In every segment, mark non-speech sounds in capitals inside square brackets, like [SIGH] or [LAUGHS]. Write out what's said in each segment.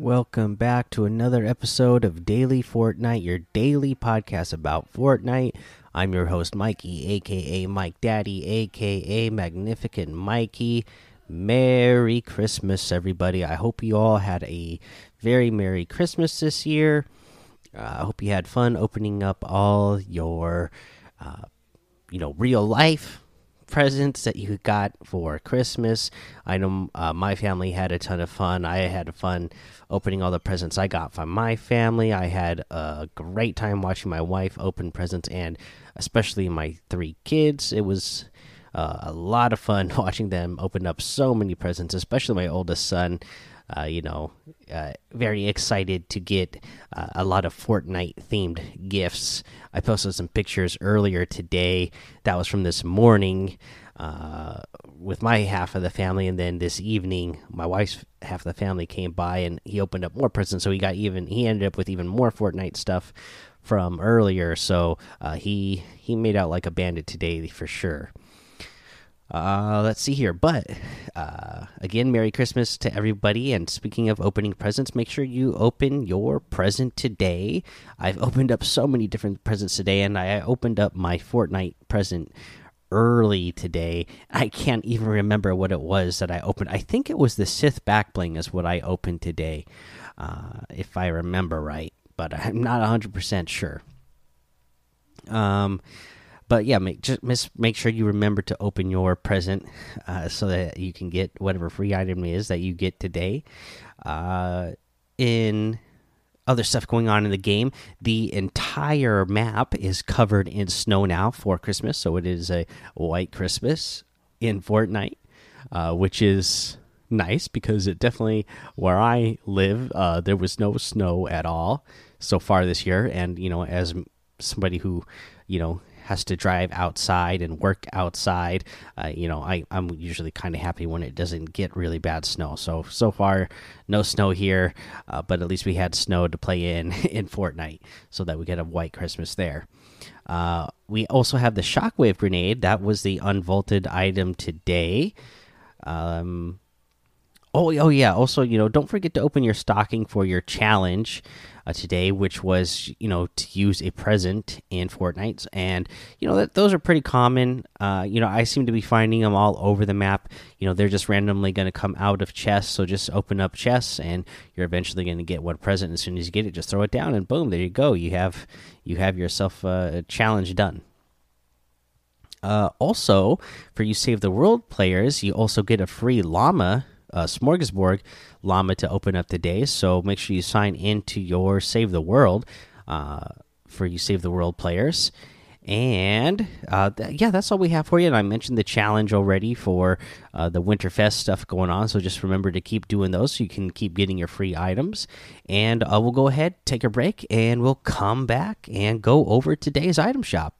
Welcome back to another episode of Daily Fortnite, your daily podcast about Fortnite. I'm your host, Mikey, aka Mike Daddy, aka Magnificent Mikey. Merry Christmas, everybody. I hope you all had a very Merry Christmas this year. Uh, I hope you had fun opening up all your, uh, you know, real life presents that you got for Christmas. I know uh, my family had a ton of fun. I had fun opening all the presents I got from my family. I had a great time watching my wife open presents and especially my three kids. It was uh, a lot of fun [LAUGHS] watching them open up so many presents, especially my oldest son. Uh, you know, uh, very excited to get uh, a lot of Fortnite themed gifts. I posted some pictures earlier today. That was from this morning uh, with my half of the family, and then this evening, my wife's half of the family came by and he opened up more presents. So he got even. He ended up with even more Fortnite stuff from earlier. So uh, he he made out like a bandit today for sure. Uh, let's see here. But uh, again, Merry Christmas to everybody. And speaking of opening presents, make sure you open your present today. I've opened up so many different presents today, and I opened up my Fortnite present early today. I can't even remember what it was that I opened. I think it was the Sith Backbling, is what I opened today, uh, if I remember right. But I'm not 100% sure. Um, but yeah, make just miss, make sure you remember to open your present uh, so that you can get whatever free item is that you get today. Uh, in other stuff going on in the game, the entire map is covered in snow now for Christmas, so it is a white Christmas in Fortnite, uh, which is nice because it definitely where I live uh, there was no snow at all so far this year, and you know as somebody who you know has to drive outside and work outside, uh, you know, I, I'm usually kind of happy when it doesn't get really bad snow. So, so far, no snow here, uh, but at least we had snow to play in [LAUGHS] in Fortnite so that we get a white Christmas there. Uh, we also have the shockwave grenade. That was the unvaulted item today. Um, oh, oh yeah. Also, you know, don't forget to open your stocking for your challenge uh, today, which was you know to use a present in Fortnite, and you know that those are pretty common. Uh, you know, I seem to be finding them all over the map. You know, they're just randomly going to come out of chests, so just open up chests, and you're eventually going to get one present. As soon as you get it, just throw it down, and boom, there you go. You have you have yourself a challenge done. Uh, also, for you save the world players, you also get a free llama uh, smorgasbord llama to open up today. So make sure you sign into your Save the World uh, for you Save the World players. And uh, th yeah, that's all we have for you. And I mentioned the challenge already for uh, the Winterfest stuff going on. So just remember to keep doing those so you can keep getting your free items. And uh, we'll go ahead, take a break, and we'll come back and go over today's item shop.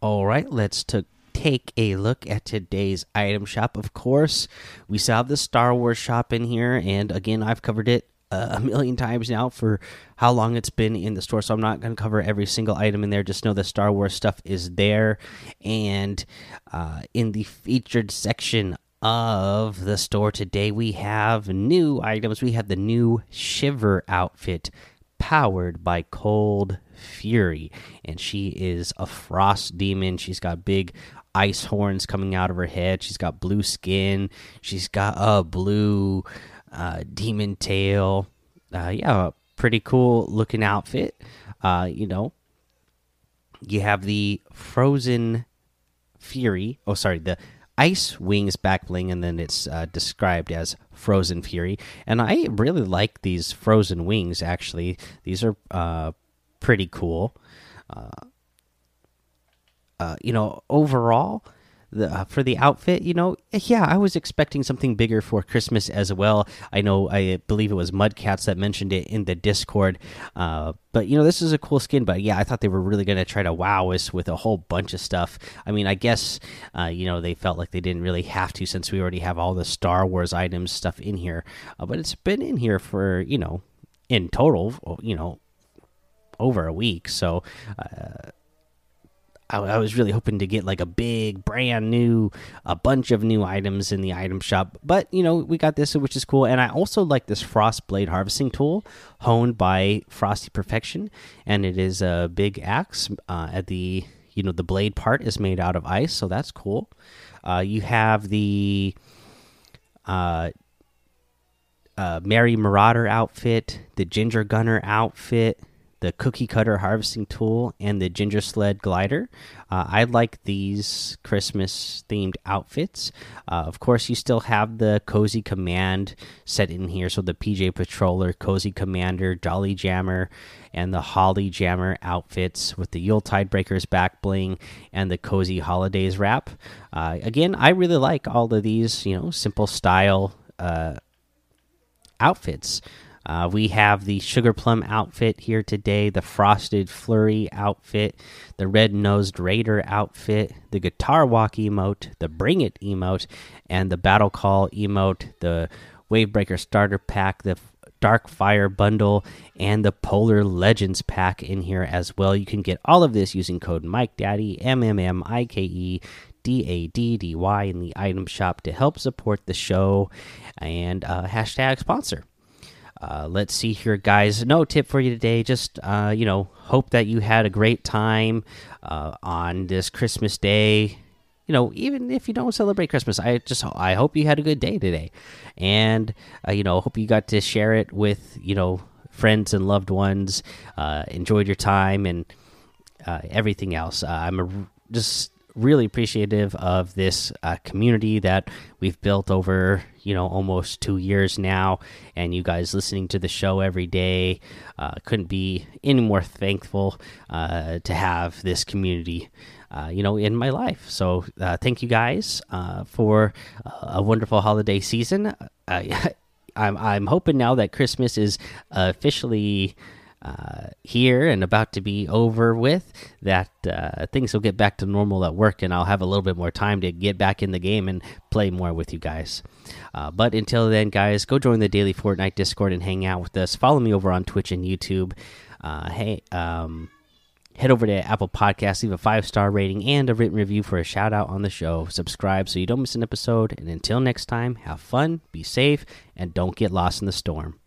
All right, let's take a look at today's item shop. Of course, we still have the Star Wars shop in here, and again, I've covered it [LAUGHS] a million times now for how long it's been in the store. So I'm not going to cover every single item in there. Just know the Star Wars stuff is there, and uh, in the featured section of the store today, we have new items. We have the new Shiver outfit powered by Cold Fury, and she is a frost demon. She's got big ice horns coming out of her head. She's got blue skin. She's got a blue uh, demon tail. Uh, yeah, pretty cool looking outfit. Uh, you know, you have the frozen fury. Oh, sorry, the ice wings back bling, and then it's uh, described as frozen fury. And I really like these frozen wings. Actually, these are uh, pretty cool. Uh, uh, you know, overall, the, uh, for the outfit, you know, yeah, I was expecting something bigger for Christmas as well. I know, I believe it was Mudcats that mentioned it in the Discord. Uh, but you know, this is a cool skin. But yeah, I thought they were really going to try to wow us with a whole bunch of stuff. I mean, I guess uh, you know they felt like they didn't really have to since we already have all the Star Wars items stuff in here. Uh, but it's been in here for you know, in total, you know, over a week. So. I, I, was really hoping to get like a big, brand new, a bunch of new items in the item shop. But you know, we got this, which is cool. And I also like this Frost Blade harvesting tool, honed by Frosty Perfection, and it is a big axe. Uh, at the you know the blade part is made out of ice, so that's cool. Uh, you have the uh, uh, Merry Marauder outfit, the Ginger Gunner outfit, the Cookie Cutter harvesting tool, and the Ginger Sled glider. Uh, I like these Christmas themed outfits. Uh, of course, you still have the Cozy Command set in here. So the PJ Patroller, Cozy Commander, Jolly Jammer, and the Holly Jammer outfits with the Yuletide Breakers back bling and the Cozy Holidays wrap. Uh, again, I really like all of these, you know, simple style uh, outfits. Uh, we have the Sugar Plum outfit here today, the Frosted Flurry outfit, the Red Nosed Raider outfit, the Guitar Walk emote, the Bring It emote, and the Battle Call emote, the Wavebreaker starter pack, the Dark Fire bundle, and the Polar Legends pack in here as well. You can get all of this using code Mike Daddy M M M I K E D A D D Y in the item shop to help support the show and uh, hashtag sponsor. Uh, let's see here, guys. No tip for you today. Just uh, you know, hope that you had a great time uh, on this Christmas day. You know, even if you don't celebrate Christmas, I just I hope you had a good day today, and uh, you know, hope you got to share it with you know friends and loved ones. Uh, enjoyed your time and everything else. I'm a, just really appreciative of this uh, community that we've built over you know almost two years now. And you guys listening to the show every day uh, couldn't be any more thankful uh, to have this community uh, you know in my life. So uh, thank you guys uh, for a wonderful holiday season. [LAUGHS] I'm, I'm hoping now that christmas is officially uh, here and about to be over with, that uh, things will get back to normal at work, and I'll have a little bit more time to get back in the game and play more with you guys. Uh, but until then, guys, go join the daily Fortnite Discord and hang out with us. Follow me over on Twitch and YouTube. Uh, hey, um, head over to Apple Podcasts, leave a five star rating and a written review for a shout out on the show. Subscribe so you don't miss an episode. And until next time, have fun, be safe, and don't get lost in the storm.